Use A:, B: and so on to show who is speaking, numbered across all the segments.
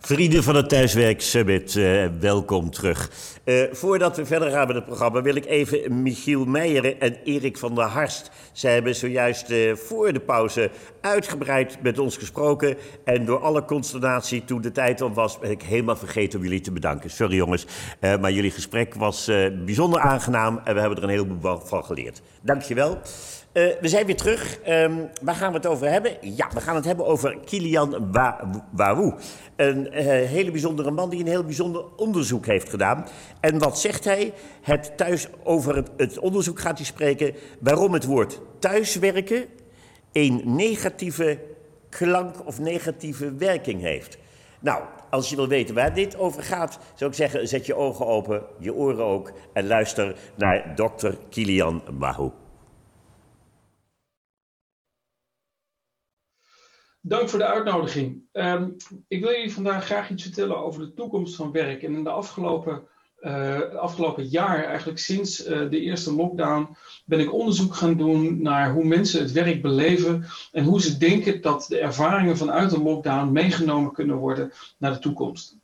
A: Vrienden van het Thuiswerk Summit, uh, welkom terug. Uh, voordat we verder gaan met het programma wil ik even Michiel Meijeren en Erik van der Harst. Zij hebben zojuist uh, voor de pauze uitgebreid met ons gesproken. En door alle consternatie toen de tijd om was, ben ik helemaal vergeten om jullie te bedanken. Sorry jongens, maar jullie gesprek was bijzonder aangenaam en we hebben er een heleboel van geleerd. Dankjewel. Uh, we zijn weer terug. Um, waar gaan we het over hebben? Ja, we gaan het hebben over Kilian Wawu. Een uh, hele bijzondere man die een heel bijzonder onderzoek heeft gedaan. En wat zegt hij? Het thuis, over het, het onderzoek gaat hij spreken waarom het woord thuiswerken een negatieve klank of negatieve werking heeft. Nou, als je wil weten waar dit over gaat, zou ik zeggen: zet je ogen open, je oren ook en luister naar dokter Kilian Wawu.
B: Dank voor de uitnodiging. Um, ik wil jullie vandaag graag iets vertellen over de toekomst van werk. En in de afgelopen, uh, afgelopen jaar, eigenlijk sinds uh, de eerste lockdown, ben ik onderzoek gaan doen naar hoe mensen het werk beleven en hoe ze denken dat de ervaringen vanuit de lockdown meegenomen kunnen worden naar de toekomst.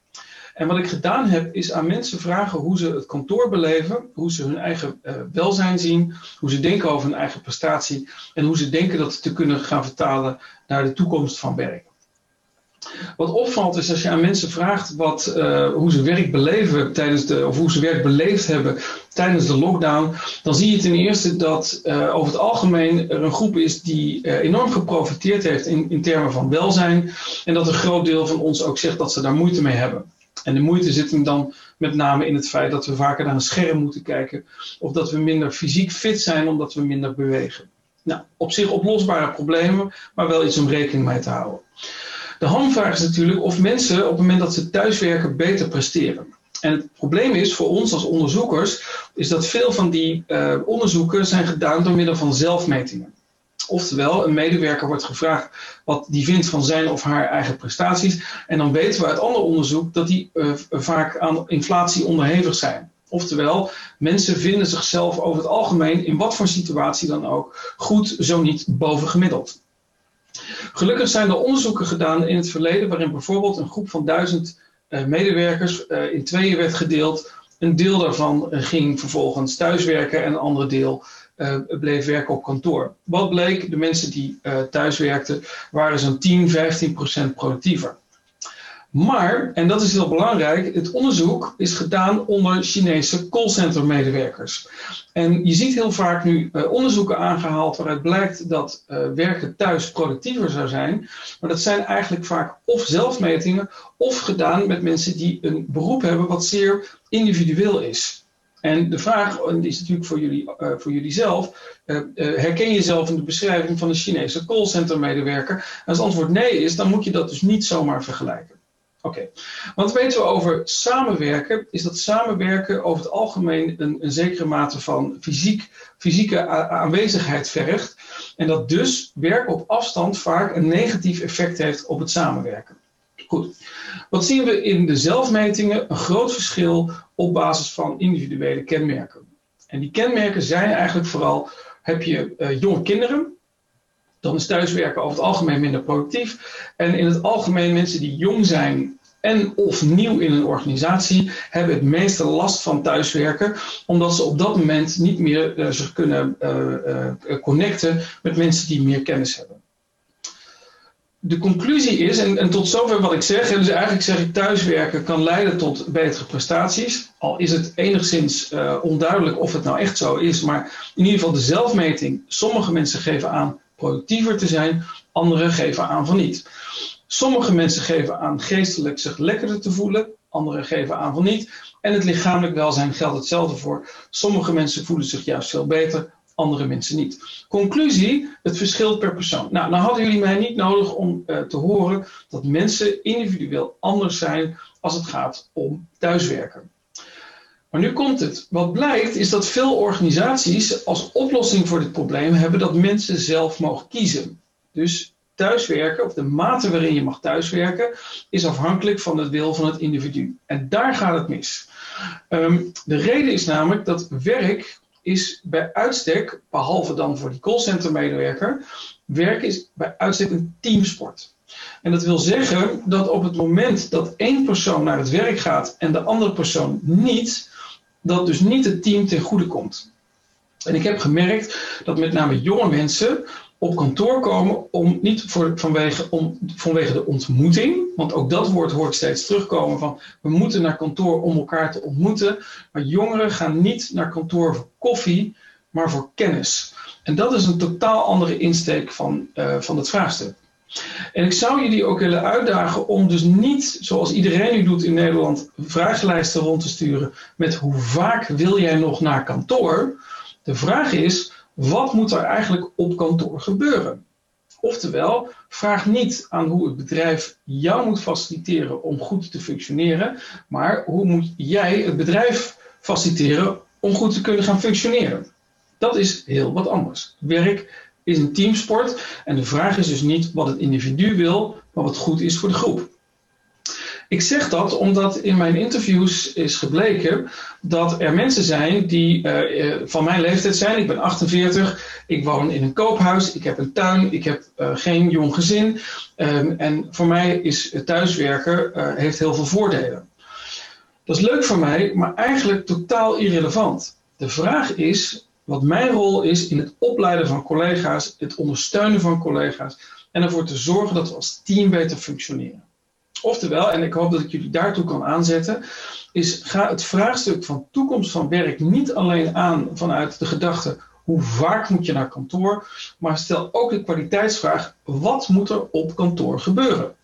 B: En wat ik gedaan heb, is aan mensen vragen hoe ze het kantoor beleven, hoe ze hun eigen uh, welzijn zien, hoe ze denken over hun eigen prestatie en hoe ze denken dat te kunnen gaan vertalen naar de toekomst van werk. Wat opvalt is als je aan mensen vraagt wat, uh, hoe ze werk beleven tijdens de, of hoe ze werk beleefd hebben tijdens de lockdown, dan zie je ten eerste dat uh, over het algemeen er een groep is die enorm geprofiteerd heeft in, in termen van welzijn en dat een groot deel van ons ook zegt dat ze daar moeite mee hebben. En de moeite zit hem dan met name in het feit dat we vaker naar een scherm moeten kijken. Of dat we minder fysiek fit zijn omdat we minder bewegen. Nou, op zich oplosbare problemen, maar wel iets om rekening mee te houden. De hamvraag is natuurlijk of mensen op het moment dat ze thuiswerken beter presteren. En het probleem is voor ons als onderzoekers, is dat veel van die uh, onderzoeken zijn gedaan door middel van zelfmetingen. Oftewel, een medewerker wordt gevraagd wat die vindt van zijn of haar eigen prestaties. En dan weten we uit ander onderzoek dat die uh, vaak aan inflatie onderhevig zijn. Oftewel, mensen vinden zichzelf over het algemeen, in wat voor situatie dan ook, goed, zo niet bovengemiddeld. Gelukkig zijn er onderzoeken gedaan in het verleden waarin bijvoorbeeld een groep van duizend uh, medewerkers in tweeën werd gedeeld. Een deel daarvan ging vervolgens thuiswerken en een andere deel uh, bleef werken op kantoor. Wat bleek? De mensen die uh, thuis werkten waren zo'n 10, 15 procent productiever. Maar, en dat is heel belangrijk, het onderzoek is gedaan onder Chinese callcenter medewerkers. En je ziet heel vaak nu uh, onderzoeken aangehaald waaruit blijkt dat uh, werken thuis productiever zou zijn. Maar dat zijn eigenlijk vaak of zelfmetingen of gedaan met mensen die een beroep hebben wat zeer individueel is. En de vraag is natuurlijk voor jullie, uh, voor jullie zelf: herken je jezelf in de beschrijving van een Chinese callcenter medewerker? En als het antwoord nee is, dan moet je dat dus niet zomaar vergelijken. Oké, wat weten we over samenwerken? Is dat samenwerken over het algemeen een, een zekere mate van fysiek, fysieke aanwezigheid vergt. En dat dus werk op afstand vaak een negatief effect heeft op het samenwerken. Goed. Wat zien we in de zelfmetingen? Een groot verschil op basis van individuele kenmerken. En die kenmerken zijn eigenlijk vooral: heb je uh, jonge kinderen, dan is thuiswerken over het algemeen minder productief. En in het algemeen mensen die jong zijn en of nieuw in een organisatie hebben het meeste last van thuiswerken, omdat ze op dat moment niet meer uh, zich kunnen uh, connecten met mensen die meer kennis hebben de conclusie is, en, en, tot zover wat ik zeg, dus eigenlijk zeg ik thuiswerken kan leiden tot betere prestaties. Al is het enigszins onduidelijk of het nou echt zo is, maar in ieder geval de zelfmeting. Sommige mensen geven aan productiever te zijn, anderen geven aan van niet. Sommige mensen geven aan geestelijk zich lekkerder te voelen, anderen geven aan van niet. En het lichamelijk welzijn geldt hetzelfde voor. Sommige mensen voelen zich juist veel beter, andere mensen niet. Conclusie, het verschilt per persoon. Nou, dan hadden jullie mij niet nodig om uh, te horen dat mensen individueel anders zijn als het gaat om thuiswerken. Maar nu komt het. Wat blijkt is dat veel organisaties als oplossing voor dit probleem hebben dat mensen zelf mogen kiezen. Dus thuiswerken, of de mate waarin je mag thuiswerken, is afhankelijk van het wil van het individu. En daar gaat het mis. Um, de reden is namelijk dat werk is bij uitstek, behalve dan voor die callcenter medewerker, werk is bij uitstek een teamsport. En dat wil zeggen dat op het moment dat één persoon naar het werk gaat en de andere persoon niet, dat dus niet het team ten goede komt. En ik heb gemerkt dat met name jonge mensen op kantoor komen om niet vanwege, om, vanwege de ontmoeting, want ook dat woord hoort steeds terugkomen van we moeten naar kantoor om elkaar te ontmoeten, maar jongeren gaan niet naar kantoor voor koffie, maar voor kennis. En dat is een totaal andere insteek van, uh, van het vraagstuk. En ik zou jullie ook willen uitdagen om dus niet, zoals iedereen nu doet in Nederland, vragenlijsten rond te sturen met hoe vaak wil jij nog naar kantoor. De vraag is, wat moet er eigenlijk op kantoor gebeuren? Oftewel, vraag niet aan hoe het bedrijf jou moet faciliteren om goed te functioneren, maar hoe moet jij het bedrijf faciliteren om goed te kunnen gaan functioneren? Dat is heel wat anders. Werk is een teamsport en de vraag is dus niet wat het individu wil, maar wat goed is voor de groep. Ik zeg dat omdat in mijn interviews is gebleken dat er mensen zijn die uh, van mijn leeftijd zijn. Ik ben 48, ik woon in een koophuis, ik heb een tuin, ik heb uh, geen jong gezin. Um, en voor mij is thuiswerken heeft heel veel voordelen. Dat is leuk voor mij, maar eigenlijk totaal irrelevant. De vraag is wat mijn rol is in het opleiden van collega's, het ondersteunen van collega's en ervoor te zorgen dat we als team beter functioneren. Oftewel, en ik hoop dat ik jullie daartoe kan aanzetten, is ga het vraagstuk van toekomst van werk niet alleen aan vanuit de gedachte hoe vaak moet je naar kantoor, maar stel ook de kwaliteitsvraag wat moet er op kantoor gebeuren.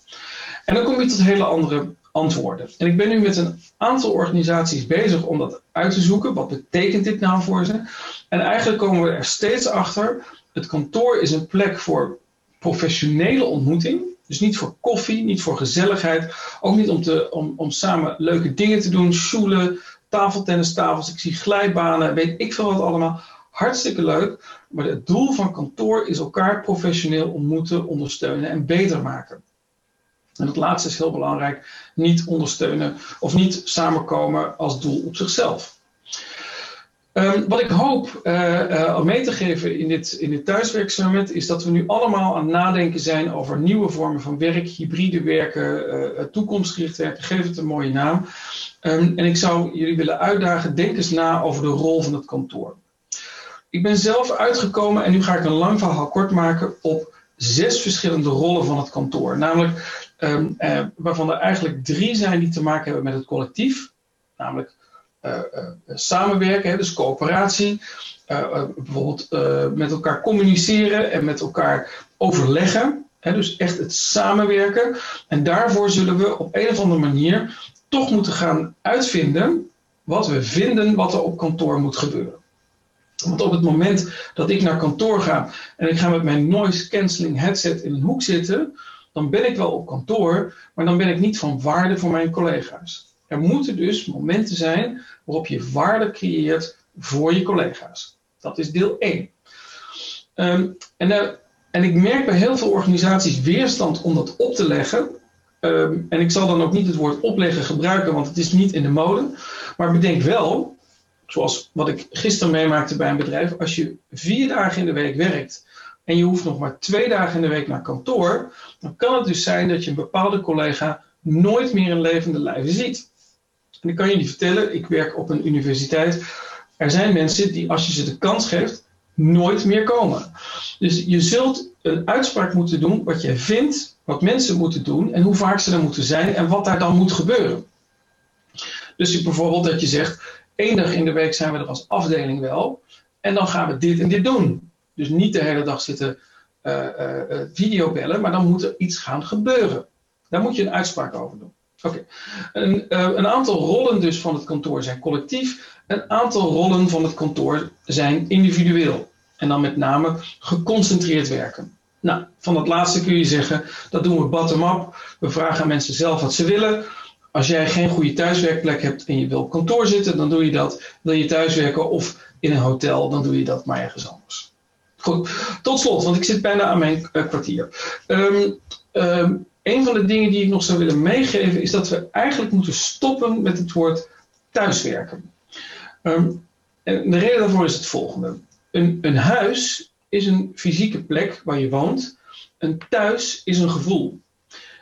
B: En dan kom je tot hele andere antwoorden. En ik ben nu met een aantal organisaties bezig om dat uit te zoeken. Wat betekent dit nou voor ze? En eigenlijk komen we er steeds achter. Het kantoor is een plek voor professionele ontmoeting. Dus niet voor koffie, niet voor gezelligheid. Ook niet om, te, om, om samen leuke dingen te doen. Schoelen, tafeltennistafels, ik zie glijbanen, weet ik veel wat allemaal. Hartstikke leuk. Maar het doel van kantoor is elkaar professioneel ontmoeten, ondersteunen en beter maken. En dat laatste is heel belangrijk. Niet ondersteunen of niet samenkomen als doel op zichzelf. Um, wat ik hoop uh, mee te geven in dit, in dit thuiswerksummit is dat we nu allemaal aan het nadenken zijn over nieuwe vormen van werk, hybride werken, uh, toekomstgericht werken, geef het een mooie naam. Um, en ik zou jullie willen uitdagen, denk eens na over de rol van het kantoor. Ik ben zelf uitgekomen, en nu ga ik een lang verhaal kort maken, op zes verschillende rollen van het kantoor. Namelijk um, waarvan er eigenlijk drie zijn die te maken hebben met het collectief. Namelijk uh, uh, samenwerken, hè, dus coöperatie. Bijvoorbeeld met elkaar communiceren en met elkaar overleggen. Hè, dus echt het samenwerken. En daarvoor zullen we op een of andere manier toch moeten gaan uitvinden wat we vinden wat er op kantoor moet gebeuren. Want op het moment dat ik naar kantoor ga en ik ga met mijn noise cancelling headset in een hoek zitten, dan ben ik wel op kantoor, maar dan ben ik niet van waarde voor mijn collega's. Er moeten dus momenten zijn waarop je waarde creëert voor je collega's. Dat is deel 1. Um, en, uh, en ik merk bij heel veel organisaties weerstand om dat op te leggen. Um, en ik zal dan ook niet het woord opleggen gebruiken, want het is niet in de mode. Maar bedenk wel, zoals wat ik gisteren meemaakte bij een bedrijf, als je vier dagen in de week werkt en je hoeft nog maar twee dagen in de week naar kantoor, dan kan het dus zijn dat je een bepaalde collega nooit meer in levende lijven ziet. En ik kan niet vertellen, ik werk op een universiteit. Er zijn mensen die, als je ze de kans geeft, nooit meer komen. Dus je zult een uitspraak moeten doen wat je vindt, wat mensen moeten doen en hoe vaak ze er moeten zijn en wat daar dan moet gebeuren. Dus bijvoorbeeld dat je zegt, één dag in de week zijn we er als afdeling wel en dan gaan we dit en dit doen. Dus niet de hele dag zitten uh, uh, videobellen, maar dan moet er iets gaan gebeuren. Daar moet je een uitspraak over doen. Oké. Een, een, aantal rollen dus van het kantoor zijn collectief. Een aantal rollen van het kantoor zijn individueel. En dan met name geconcentreerd werken. Nou, van dat laatste kun je zeggen, dat doen we bottom-up. We vragen aan mensen zelf wat ze willen. Als jij geen goede thuiswerkplek hebt en je wil op kantoor zitten, dan doe je dat. Wil je thuiswerken of in een hotel, dan doe je dat maar ergens anders. Goed, tot slot, want ik zit bijna aan mijn uh, kwartier. Um, een van de dingen die ik nog zou willen meegeven is dat we eigenlijk moeten stoppen met het woord thuiswerken. Um, en de reden daarvoor is het volgende. Een, een huis is een fysieke plek waar je woont. Een thuis is een gevoel.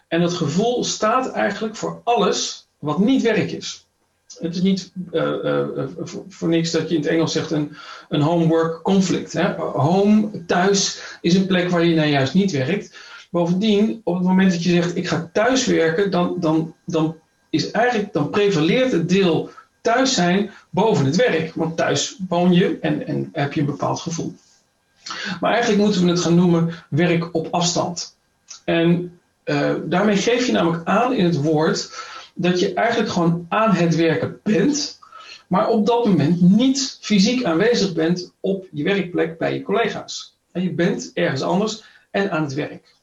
B: En dat gevoel staat eigenlijk voor alles wat niet werk is. Het is niet uh, voor, voor, niks dat je in het Engels zegt een, een homework conflict. Hè? Home, thuis, is een plek waar je nou juist niet werkt. Bovendien, op het moment dat je zegt ik ga thuis werken, dan, dan, dan, is eigenlijk, dan prevaleert het deel thuis zijn boven het werk. Want thuis woon je en, en heb je een bepaald gevoel. Maar eigenlijk moeten we het gaan noemen werk op afstand. En uh, daarmee geef je namelijk aan in het woord dat je eigenlijk gewoon aan het werken bent, maar op dat moment niet fysiek aanwezig bent op je werkplek bij je collega's. En je bent ergens anders en aan het werk.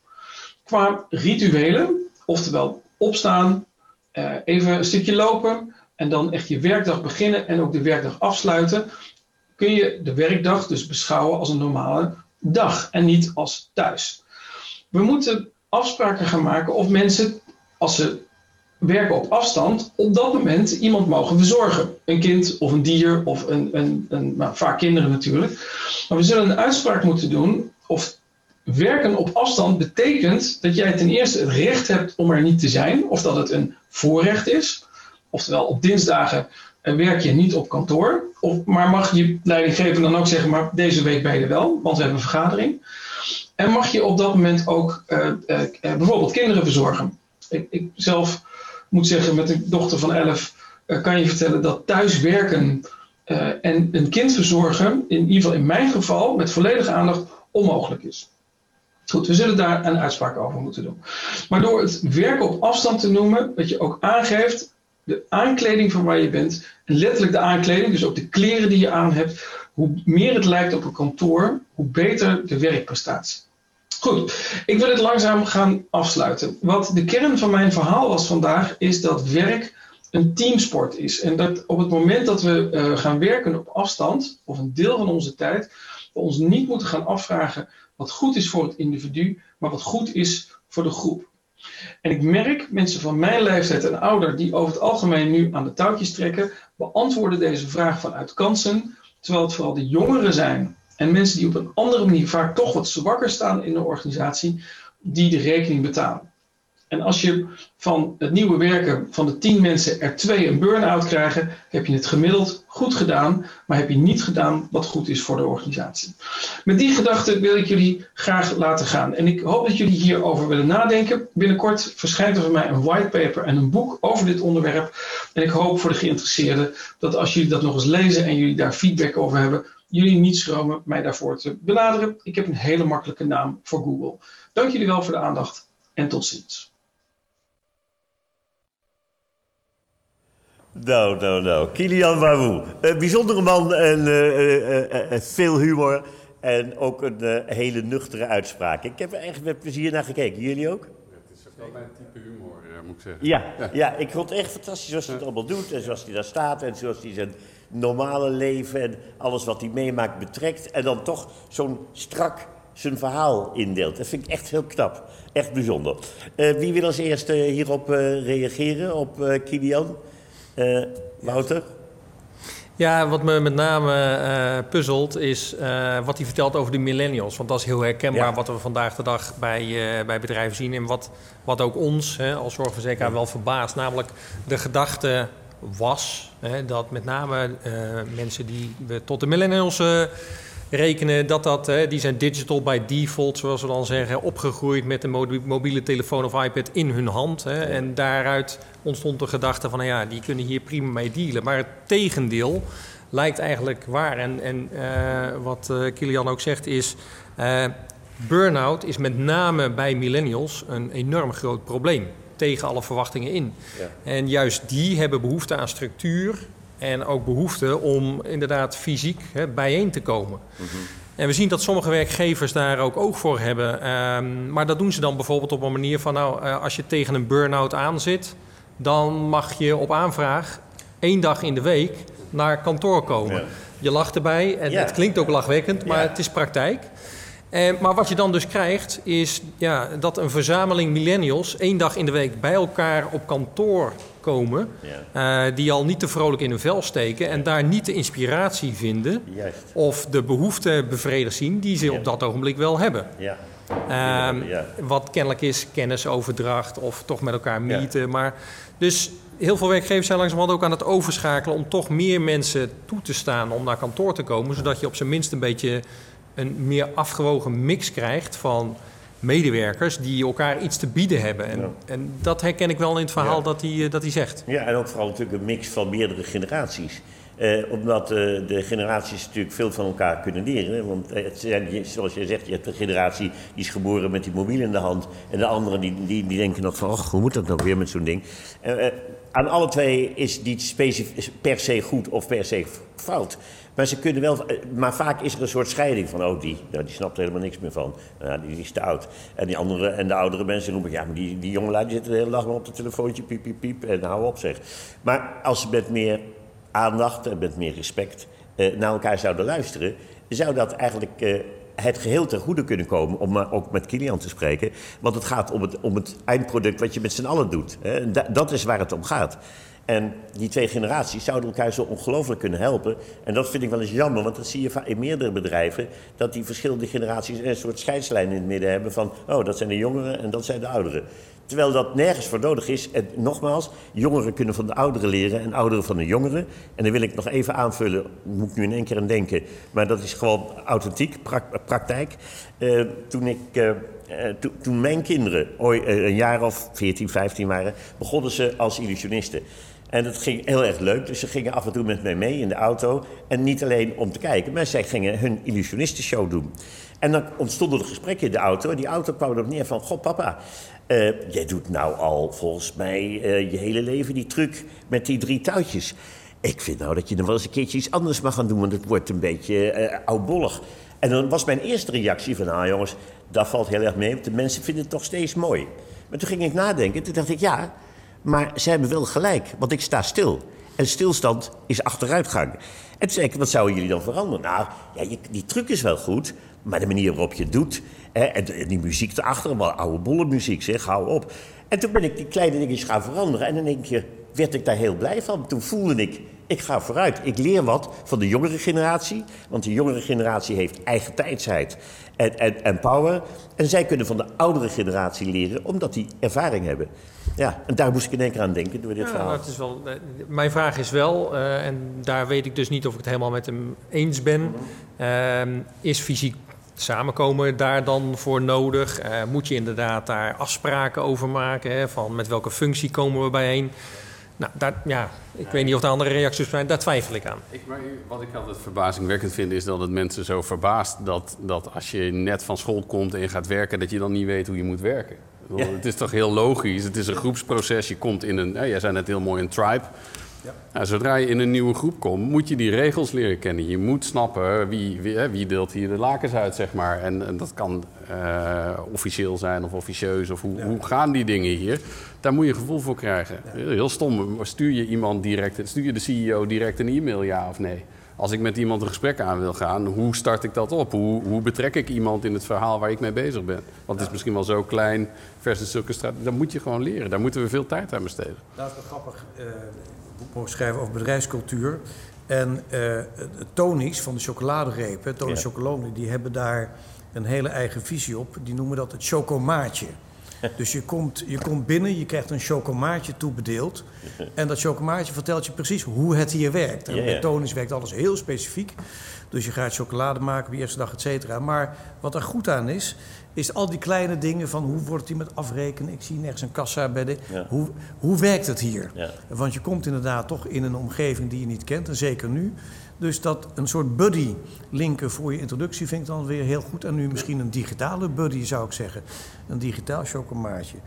B: Qua rituelen, oftewel opstaan, uh, even een stukje lopen en dan echt je werkdag beginnen en ook de werkdag afsluiten, kun je de werkdag dus beschouwen als een normale dag en niet als thuis. We moeten afspraken gaan maken of mensen, als ze werken op afstand, op dat moment iemand mogen verzorgen. Een kind of een dier of een, een, een nou, vaak kinderen natuurlijk. Maar we zullen een uitspraak moeten doen of werken op afstand betekent dat jij ten eerste het recht hebt om er niet te zijn, of dat het een voorrecht is. Oftewel, op dinsdagen werk je niet op kantoor. Of, maar mag je leidinggever dan ook zeggen, maar deze week ben je er wel, want we hebben een vergadering. En mag je op dat moment ook uh, uh, bijvoorbeeld kinderen verzorgen. Ik, ik, zelf moet zeggen, met een dochter van 11 uh, kan je vertellen dat thuiswerken en een kind verzorgen, in ieder geval in mijn geval, met volledige aandacht onmogelijk is. Goed, we zullen daar een uitspraak over moeten doen. Maar door het werken op afstand te noemen, dat je ook aangeeft de aankleding van waar je bent, en letterlijk de aankleding, dus ook de kleren die je aan hebt, hoe meer het lijkt op een kantoor, hoe beter de werkprestatie. Goed, ik wil het langzaam gaan afsluiten. Wat de kern van mijn verhaal was vandaag, is dat werk een teamsport is. En dat op het moment dat we uh, gaan werken op afstand, of een deel van onze tijd, we ons niet moeten gaan afvragen wat goed is voor het individu, maar wat goed is voor de groep. En ik merk mensen van mijn leeftijd en ouder die over het algemeen nu aan de touwtjes trekken, beantwoorden deze vraag vanuit kansen, terwijl het vooral de jongeren zijn en mensen die op een andere manier vaak toch wat zwakker staan in de organisatie, die de rekening betalen. En als je van het nieuwe werken van de tien mensen er twee een burn-out krijgen, heb je het gemiddeld goed gedaan, maar heb je niet gedaan wat goed is voor de organisatie. Met die gedachte wil ik jullie graag laten gaan. En ik hoop dat jullie hierover willen nadenken. Binnenkort verschijnt er van mij een whitepaper en een boek over dit onderwerp. En ik hoop voor de geïnteresseerden dat als jullie dat nog eens lezen en jullie daar feedback over hebben, jullie niet schromen mij daarvoor te benaderen. Ik heb een hele makkelijke naam voor Google. Dank jullie wel voor de aandacht en tot ziens.
A: Nou, nou, nou. Kilian Wawoe. Een bijzondere man en uh, uh, veel humor. En ook een hele nuchtere uitspraak. Ik heb er echt met plezier naar gekeken. Jullie ook?
C: Wel mijn type humor, moet ik zeggen.
A: Ja, ja. ja, ik vond het echt fantastisch zoals hij het allemaal doet. En zoals hij daar staat. En zoals hij zijn normale leven en alles wat hij meemaakt betrekt. En dan toch zo'n strak zijn verhaal indeelt. Dat vind ik echt heel knap. Echt bijzonder. wie wil als eerste hierop reageren, op Kilian? Uh, Wouter?
D: Ja, wat me met name uh, puzzelt is uh, wat hij vertelt over de millennials. Want dat is heel herkenbaar ja. wat we vandaag de dag bij, uh, bij bedrijven zien. En wat, wat ook ons hè, als zorgverzekeraar wel verbaast. Namelijk de gedachte was hè, dat met name mensen die we tot de millennials rekenen dat dat, hè, die zijn digital by default, zoals we dan zeggen, opgegroeid met een mobiele telefoon of iPad in hun hand. Hè, en daaruit ontstond de gedachte van, nou ja, die kunnen hier prima mee dealen. Maar het tegendeel lijkt eigenlijk waar. En, en uh, wat uh, Kilian ook zegt is, uh, burn-out is met name bij millennials een enorm groot probleem. Tegen alle verwachtingen in. Ja. En juist die hebben behoefte aan structuur, en ook behoefte om inderdaad fysiek hè, bijeen te komen. Mm -hmm. En we zien dat sommige werkgevers daar ook oog voor hebben. Um, maar dat doen ze dan bijvoorbeeld op een manier van... nou, uh, als je tegen een burn-out aan zit... dan mag je op aanvraag één dag in de week naar kantoor komen. Ja. Je lacht erbij en ja. het klinkt ook lachwekkend, maar ja. het is praktijk. En, maar wat je dan dus krijgt, is ja, dat een verzameling millennials één dag in de week bij elkaar op kantoor komen. Ja. Uh, die al niet te vrolijk in hun vel steken en daar niet de inspiratie vinden.
A: Juist.
D: Of de behoefte bevredigd zien die ze ja. op dat ogenblik wel hebben.
A: Ja.
D: Ehm, wat kennelijk is kennisoverdracht of toch met elkaar meeten. Maar, dus heel veel werkgevers zijn langzamerhand ook aan het overschakelen om toch meer mensen toe te staan om naar kantoor te komen. Zodat je op zijn minst een beetje een meer afgewogen mix krijgt van medewerkers die elkaar iets te bieden hebben. En, en dat herken ik wel in het verhaal dat, hij, eh, dat hij zegt.
A: Ja, en ook vooral natuurlijk een mix van meerdere generaties. Eh, omdat uh, de generaties natuurlijk veel van elkaar kunnen leren. Want eh, zijn, zoals je zegt, je hebt een generatie die is geboren met die mobiel in de hand. En de anderen die, die, die denken nog van, oh, hoe moet dat nou weer met zo'n ding? aan alle twee is niet per se goed of per se fout. Maar ze kunnen wel. Maar vaak is er een soort scheiding van. Oh, die, nou, die snapt er helemaal niks meer van. Nou, die, die is te oud. En die andere en de oudere mensen noemen. Ja, maar die, die jongelui zitten de hele dag maar op het telefoontje. Piep, piep, piep. En hou op zeg. Maar als ze met meer aandacht en met meer respect uh, naar elkaar zouden luisteren. zou dat eigenlijk. Uh, het geheel ten goede kunnen komen, om ook met Kilian te spreken. Want het gaat om het, om het eindproduct wat je met z'n allen doet. Dat is waar het om gaat. En die twee generaties zouden elkaar zo ongelooflijk kunnen helpen. En dat vind ik wel eens jammer, want dat zie je in meerdere bedrijven. Dat die verschillende generaties een soort scheidslijn in het midden hebben van... oh, dat zijn de jongeren en dat zijn de ouderen. Terwijl dat nergens voor nodig is. En nogmaals, jongeren kunnen van de ouderen leren en ouderen van de jongeren. En dan wil ik nog even aanvullen, moet ik nu in één keer aan denken. Maar dat is gewoon authentiek, praktijk. Uh, toen ik... Uh, toen mijn kinderen ooit, een jaar of 14, 15 waren, begonnen ze als illusionisten. En dat ging heel erg leuk. Dus ze gingen af en toe met mij mee in de auto. En niet alleen om te kijken, maar zij gingen hun illusionistenshow doen. En dan ontstonden er gesprekken in de auto. En die auto kwam erop neer van... Goh, papa, uh, jij doet nou al volgens mij uh, je hele leven die truc met die drie touwtjes. Ik vind nou dat je dan wel eens een keertje iets anders mag gaan doen... want het wordt een beetje uh, oudbollig. En dan was mijn eerste reactie van... nou jongens, dat valt heel erg mee, want de mensen vinden het toch steeds mooi. Maar toen ging ik nadenken. Toen dacht ik, ja, maar ze hebben wel gelijk, want ik sta stil. En stilstand is achteruitgang. En toen zei ik, wat zouden jullie dan veranderen? Nou, ja, die truc is wel goed, maar de manier waarop je doet... Hè, en, die muziek erachter, wel oude bollenmuziek, zeg, hou op. En toen ben ik die kleine dingetjes gaan veranderen. En in één keer werd ik daar heel blij van. Toen voelde ik, ik ga vooruit. Ik leer wat van de jongere generatie. Want de jongere generatie heeft eigen tijdsheid en, en, en power. En zij kunnen van de oudere generatie leren, omdat die ervaring hebben. Ja, en daar moest ik in één keer aan denken door dit ja, verhaal.
D: is wel, eh, mijn vraag is wel, uh, en daar weet ik dus niet of ik het helemaal met hem eens ben. Uh, is fysiek samenkomen daar dan voor nodig? Uh, moet je inderdaad daar afspraken over maken? Hè, van met welke functie komen we bijeen? Nou, daar, ja, ik weet niet of er andere reacties zijn, daar twijfel ik aan.
C: Ik, maar wat ik altijd verbazingwekkend vind, is dat het mensen zo verbaast dat, dat als je net van school komt en je gaat werken, dat je dan niet weet hoe je moet werken. Het is toch heel logisch. Het is een groepsproces. Je komt in een, ja, jij zei net heel mooi, een tribe. Ja. Nou, zodra je in een nieuwe groep komt, moet je die regels leren kennen. Je moet snappen wie, wie, wie deelt hier de lakens uit, zeg maar. En, en dat kan uh, officieel zijn of officieus. Of hoe, hoe gaan die dingen hier? Daar moet je gevoel voor krijgen. Heel stom. Stuur je iemand direct, stuur je de CEO direct een e-mail, ja of nee? Als ik met iemand een gesprek aan wil gaan, hoe start ik dat op? Hoe, hoe betrek ik iemand in het verhaal waar ik mee bezig ben? Want het is misschien wel zo klein versus zulke strategieën. Dat moet je gewoon leren. Daar moeten we veel tijd aan besteden.
E: Dat is wel grappig. Uh, boek mogen schrijven over bedrijfscultuur. En uh, van de chocoladerepen, Tony's ja. Chocolone, die hebben daar een hele eigen visie op. Die noemen dat het chocomaatje. Dus je komt, je komt binnen, je krijgt een chocomaatje toebedeeld. En dat chocomaatje vertelt je precies hoe het hier werkt. En bij Tonis werkt alles heel specifiek. Dus je gaat chocolade maken op de eerste dag, et cetera. Maar wat er goed aan is, is al die kleine dingen van hoe wordt die met afrekenen. Ik zie nergens een kassa bij de. Hoe, hoe werkt het hier? Want je komt inderdaad toch in een omgeving die je niet kent, en zeker nu. Dus dat een soort buddy linken voor je introductie vind ik dan weer heel goed. En nu misschien een digitale buddy zou ik zeggen. Een digitaal chocomaatje.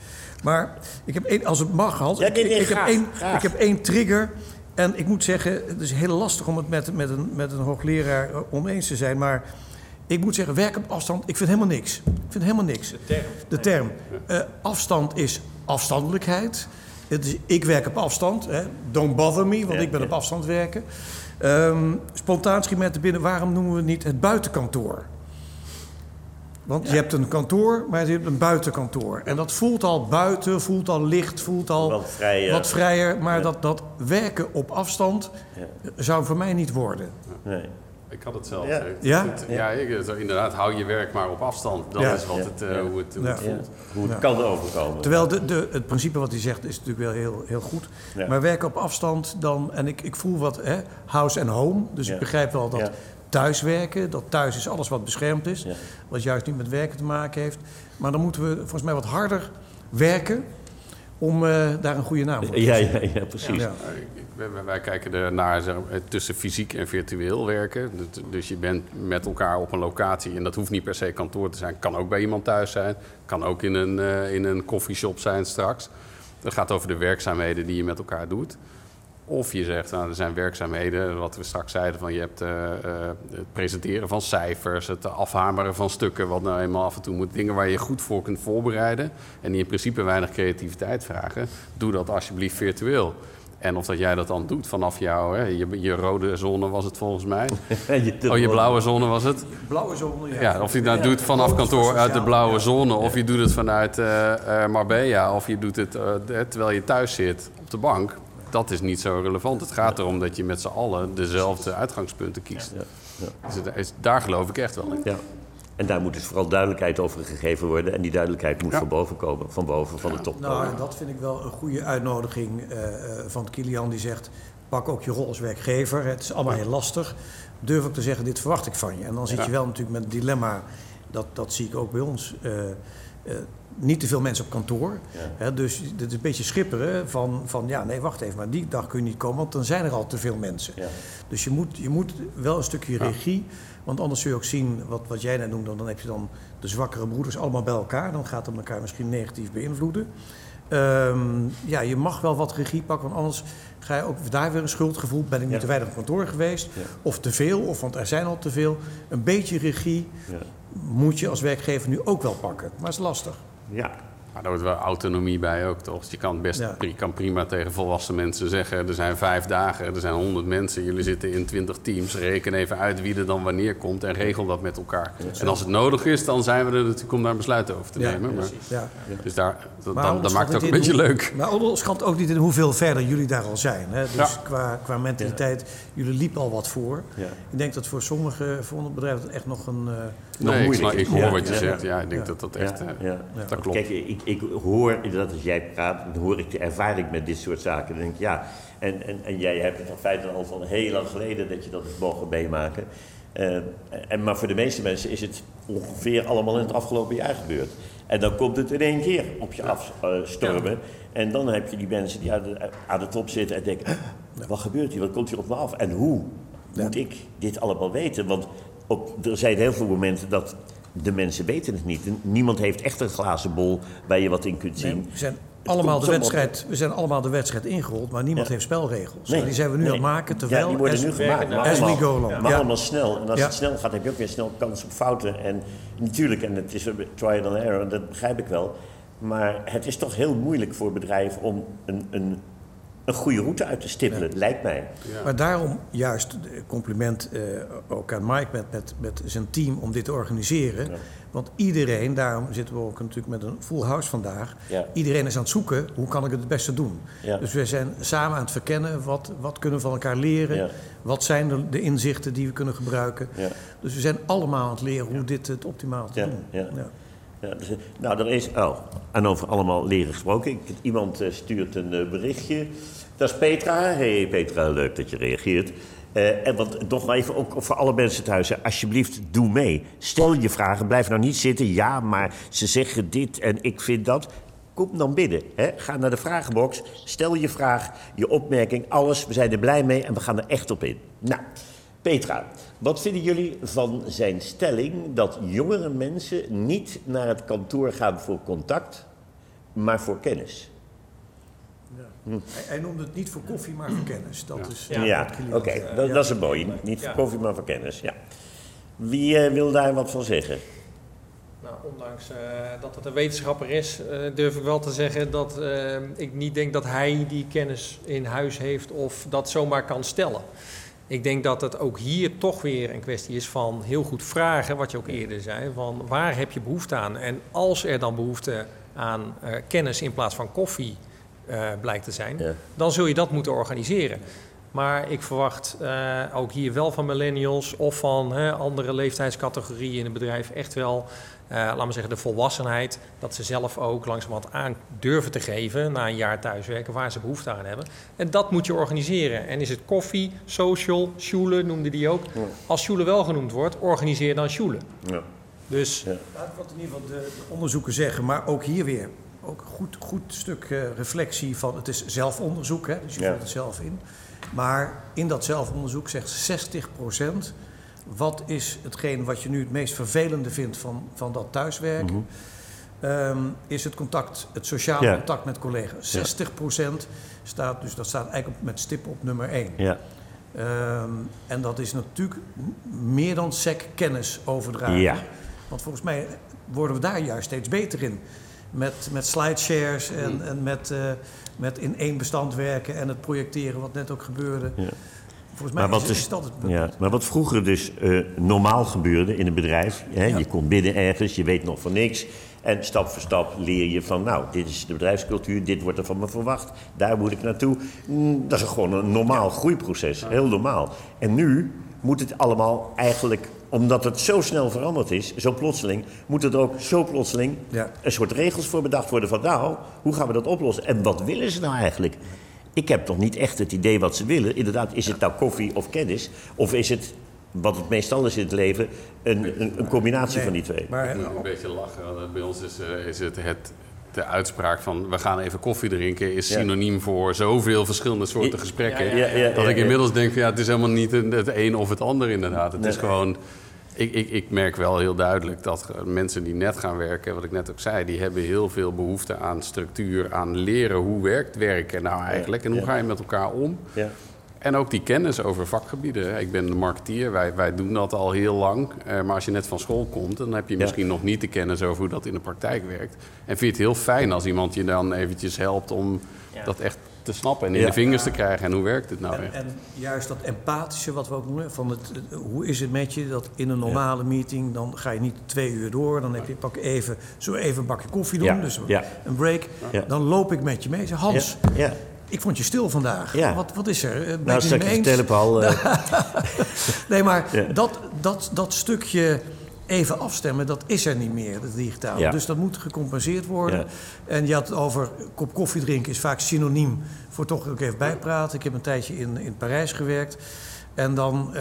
E: Maar ik heb één, als het mag, Hans. ik, ik, heb één, ik heb één trigger. En ik moet zeggen, het is heel lastig om het met, met, een, met een hoogleraar eh, oneens te zijn. Maar ik moet zeggen, werk op afstand, ik vind helemaal niks. Ik vind helemaal niks. De term. De term. Uh, afstand is afstandelijkheid. Het is, ik werk op afstand. Hè. Don't bother me, want ik ben op afstand werken. Um, spontaan schiet binnen, waarom noemen we het niet het buitenkantoor? Want je hebt een kantoor, maar je hebt een buitenkantoor. En dat voelt al buiten, voelt al licht, voelt al wat vrijer. Wat vrijer maar dat, dat werken op afstand zou voor mij niet worden. Nee.
C: Ik had het zelf.
A: Ja.
E: Ja?
C: het- ja, ik, zo, inderdaad, hou je werk maar op afstand. Dat
E: Ja.
C: is wat het, eh, hoe het, hoe
E: Ja.
C: het
A: Ja,
C: voelt.
A: hoe het
E: Ja.
A: kan overkomen.
E: Terwijl de, de, het principe wat hij zegt is natuurlijk wel heel, heel goed.
A: Ja.
E: Maar werken op afstand dan... En ik, ik voel wat hè, house en home. Dus
A: Ja.
E: ik begrijp wel dat
A: Ja.
E: Thuiswerken... dat thuis is alles wat beschermd is.
A: Ja.
E: Wat juist niet met werken te maken heeft. Maar dan moeten we volgens mij wat harder werken... om eh, daar een goede naam voor te
A: Ja,
E: zetten.
A: ja, ja, precies.
E: Ja.
C: Ik- wij- Wij kijken er naar zeg, tussen fysiek en virtueel werken. Dus- je bent met elkaar op een locatie en dat hoeft niet per se kantoor te zijn. Kan ook bij iemand thuis zijn. Kan ook in een, eh in een coffeeshop zijn straks. Dat gaat over de werkzaamheden die je met elkaar doet. Of je zegt, nou, er zijn werkzaamheden, wat we straks zeiden, van je hebt eh, eh, het presenteren van cijfers, het afhameren van stukken, wat nou eenmaal af en toe moet. Dingen waar je goed voor kunt voorbereiden en die in principe weinig creativiteit vragen. Doe dat alsjeblieft virtueel. En of dat jij dat dan doet vanaf jou, hè, je, je rode zone was het volgens mij.
A: Je-
C: Oh, je blauwe zone was het?
E: Blauwe zone, ja.
C: Ja, of je het nou doet vanaf kantoor uit de blauwe zone, of je doet het vanuit eh, eh, Marbella, of je doet het eh, terwijl je thuis zit op de bank. Dat is niet zo relevant. Het gaat erom dat je met z'n allen dezelfde uitgangspunten kiest.
A: Ja, ja.
C: Dus het is- daar geloof ik echt wel in.
A: Ja. En daar moet dus vooral duidelijkheid over gegeven worden. En die duidelijkheid moet
C: Ja.
A: van boven komen, van boven, van de top
E: Nou,
A: komen.
E: en dat vind ik wel een goede uitnodiging eh, eh, van Kilian die zegt... pak ook je rol als werkgever. Het is allemaal heel lastig. Durf ook te zeggen, dit verwacht ik van je. En dan zit
C: Ja.
E: je wel natuurlijk met het dilemma... dat, dat zie ik ook bij ons... eh, eh, niet te veel mensen op kantoor. Hè, dus dit is een beetje schipperen van, van... ja, nee, wacht even, maar die dag kun je niet komen... want dan zijn er al te veel mensen.
A: Ja.
E: Dus je moet, je moet wel een stukje regie... want anders zul je ook zien, wat, wat jij net noemde... dan heb je dan de zwakkere broeders allemaal bij elkaar. Dan gaat het elkaar misschien negatief beïnvloeden. Ehm, ja, je mag wel wat regie pakken, want anders ga je ook daar weer een schuldgevoel. Ben ik niet
A: Ja.
E: te weinig op kantoor geweest?
A: Ja.
E: Of te veel, of want er zijn al te veel. Een beetje regie
A: Ja.
E: moet je als werkgever nu ook wel pakken. Maar het is lastig.
A: Ja.
C: Maar daar hoort wel autonomie bij ook, toch? Dus je kan, best,
E: Ja.
C: je kan prima tegen volwassen mensen zeggen... er zijn vijf dagen, er zijn honderd mensen... jullie zitten in twintig teams. Reken even uit wie er dan wanneer komt... en regel dat met elkaar. En als het nodig is, dan zijn we er natuurlijk om daar besluiten over te nemen. Maar,
E: Ja.
C: dus daar, dat,
E: Maar
C: dan, dat maakt het ook een beetje
E: hoe-
C: leuk.
E: Maar onderschat ook niet in hoeveel verder jullie daar al zijn. Hè? Dus qua, qua mentaliteit, jullie liepen al wat voor. Ik denk dat voor sommige voor bedrijf het echt nog een... eh,
A: Nog
C: Nee, ik, hoor
A: Ja,
C: wat je
A: ja.
C: zegt. Ja, ik denk
E: Ja.
C: dat dat echt...
A: ja,
C: eh,
A: ja.
C: Dat klopt.
A: Kijk, ik, ik hoor inderdaad als jij praat, dan hoor ik, ervaar ik met dit soort zaken. Dan denk ik, ja, en, en, en jij hebt het in feite al van heel lang geleden dat je dat hebt mogen meemaken. Eh, en, maar voor de meeste mensen is het ongeveer allemaal in het afgelopen jaar gebeurd. En dan komt het in één keer op je afstormen. En dan heb je die mensen die aan de, aan de top zitten en denken, "Huh, wat gebeurt hier, wat komt hier op me af? En hoe moet ik dit allemaal weten? Want op, er zijn heel veel momenten dat de mensen weten het niet. Niemand heeft echt een glazen bol waar je wat in kunt zien.
E: we, zijn allemaal de wedstrijd, we zijn allemaal de wedstrijd ingerold, maar niemand
A: Ja.
E: heeft spelregels.
A: Nee,
E: die zijn we nu
A: nee.
E: aan het maken, terwijl...
A: Ja, die worden nu gemaakt. Maar allemaal,
E: along.
A: maar
E: Ja.
A: allemaal snel. En als
E: Ja.
A: het snel gaat, heb je ook weer snel kans op fouten. En natuurlijk, en het is een trial and error, dat begrijp ik wel. Maar het is toch heel moeilijk voor bedrijven om een, een, een goede route uit te stippelen, lijkt mij.
E: Maar daarom juist compliment eh, ook aan Mike met, met, met zijn team om dit te organiseren. Want iedereen, daarom zitten we ook natuurlijk met een full house vandaag.
A: Ja.
E: Iedereen is aan het zoeken, hoe kan ik het het beste doen?
A: Ja.
E: Dus we zijn samen aan het verkennen, wat, wat kunnen we van elkaar leren?
A: Ja.
E: Wat zijn de, de inzichten die we kunnen gebruiken?
A: Ja.
E: Dus we zijn allemaal aan het leren hoe dit het optimaal te
A: Ja,
E: doen.
A: ja. Ja, dus, nou, er is. Oh, en over allemaal leren gesproken. Ik, iemand eh, stuurt een eh, berichtje. Dat is Petra. Hey Petra, leuk dat je reageert. Eh, en want nog even ook voor alle mensen thuis, alsjeblieft, doe mee. Stel je vragen, blijf nou niet zitten. Ja, maar ze zeggen dit en ik vind dat. Kom dan binnen. Hè. Ga naar de vragenbox. Stel je vraag, je opmerking, alles. We zijn er blij mee en we gaan er echt op in. Nou, Petra, wat vinden jullie van zijn stelling dat jongere mensen niet naar het kantoor gaan voor contact, maar voor kennis?
E: Hij, hij noemde het niet voor koffie, maar voor kennis. Dat is eh,
A: Ja,
E: Kilian
A: oké,
E: zei.
A: dat,
E: Ja.
A: dat is een mooie. Niet voor
D: Ja.
A: koffie, maar voor kennis. Ja. Wie eh, wil daar wat van zeggen?
D: Nou, ondanks eh, dat het een wetenschapper is, eh, durf ik wel te zeggen dat eh, ik niet denk dat hij die kennis in huis heeft of dat zomaar kan stellen. Ik denk dat het ook hier toch weer een kwestie is van heel goed vragen, wat je ook eerder zei, van waar heb je behoefte aan? En als er dan behoefte aan eh, kennis in plaats van koffie eh, blijkt te zijn,
A: Ja.
D: dan zul je dat moeten organiseren. Maar ik verwacht uh, ook hier wel van millennials of van hè, andere leeftijdscategorieën in het bedrijf echt wel, uh, laten we zeggen, de volwassenheid. Dat ze zelf ook langzamerhand aan durven te geven na een jaar thuiswerken waar ze behoefte aan hebben. En dat moet je organiseren. En is het koffie, social, schule noemde die ook. Ja. Als schule wel genoemd wordt, organiseer dan schule. Ja. Dus... Ja.
E: Wat in ieder geval de, onderzoeken zeggen, maar ook hier weer. Ook goed, goed stuk uh, reflectie van, het is zelfonderzoek, hè, dus je voelt het zelf in. Maar in dat zelfonderzoek zegt 60% wat is hetgeen wat je nu het meest vervelende vindt van, van dat thuiswerken. Mm -hmm. is het contact, het sociale contact met collega's. 60% staat, dus dat staat eigenlijk met stip op nummer 1. Ja. Um, en dat is natuurlijk meer dan sec kennis overdragen. Ja. Want volgens mij worden we daar juist steeds beter in. Met, met slideshares en, mm. en met, uh, met in één bestand werken en het projecteren, wat net ook gebeurde. Ja.
A: Volgens mij maar wat, is, is dat het ja, maar wat vroeger dus uh, normaal gebeurde in een bedrijf, hè, ja. je komt binnen ergens, je weet nog van niks. En stap voor stap leer je van, nou, dit is de bedrijfscultuur, dit wordt er van me verwacht, daar moet ik naartoe. Mm, dat is gewoon een normaal groeiproces, heel normaal. En nu moet het allemaal eigenlijk omdat het zo snel veranderd is, zo plotseling, moet er ook zo plotseling ja. een soort regels voor bedacht worden van nou, hoe gaan we dat oplossen? En wat willen ze nou eigenlijk? Ik heb toch niet echt het idee wat ze willen. Inderdaad, is het nou koffie of kennis? Of is het, wat het meestal is in het leven, een, een, een combinatie van die twee?
C: Maar, ik moet een beetje lachen. Bij ons is, uh, is het, het de uitspraak van we gaan even koffie drinken is synoniem voor zoveel verschillende soorten gesprekken. Ja, ja, dat ik inmiddels denk van ja, het is helemaal niet het een of het ander inderdaad. Het is gewoon. Ik, ik, ik merk wel heel duidelijk dat mensen die net gaan werken, wat ik net ook zei, die hebben heel veel behoefte aan structuur, aan leren hoe werkt werken nou eigenlijk en hoe ga je met elkaar om. En ook die kennis over vakgebieden. Ik ben de marketeer, wij, wij doen dat al heel lang. Eh, maar als je net van school komt, dan heb je misschien nog niet de kennis over hoe dat in de praktijk werkt. En vind je het heel fijn als iemand je dan eventjes helpt om dat echt te snappen en in de vingers te krijgen. En hoe werkt het nou
E: en, en, juist dat empathische wat we ook noemen, van het, hoe is het met je? Dat in een normale meeting, dan ga je niet twee uur door. Dan heb je, pak even, zo even een bakje koffie doen, dus een break. Dan loop ik met je mee. Zeg, Hans, ik vond je stil vandaag. Ja. Wat, wat is er? Ben
A: nou, je het eens? Al, uh...
E: nee, maar dat, dat, dat stukje even afstemmen, dat is er niet meer, dat digitaal. Ja. Dus dat moet gecompenseerd worden. Ja. En je had het over kop koffie drinken is vaak synoniem voor toch ook even bijpraten. Ik heb een tijdje in, in Parijs gewerkt. En dan, uh,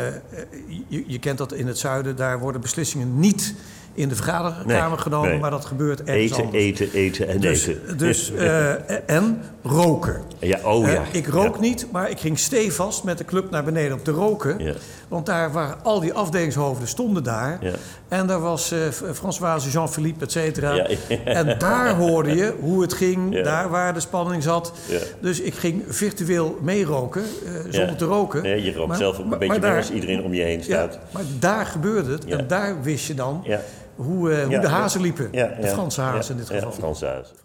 E: je, je, kent dat in het zuiden, daar worden beslissingen niet in de vergaderkamer genomen, maar dat gebeurt ergens
A: eten,
E: anders.
A: Eten, eten en
E: dus,
A: eten.
E: Dus, uh, en roken.
A: Ja, oh ja.
E: ik rook niet, maar ik ging stevast met de club naar beneden om te roken. Ja. Want daar waren al die afdelingshoofden stonden daar. Ja. En daar was uh, Françoise, Jean-Philippe, et cetera. En daar hoorde je hoe het ging, daar waar de spanning zat. Dus ik ging virtueel meeroken, zonder te roken.
A: Nee, je rookt zelf ook een beetje meer als iedereen om je heen staat.
E: maar daar gebeurde het en daar wist je dan hoe, uh, hoe de hazen liepen. de Franse hazen in dit geval.
A: Franse hazen.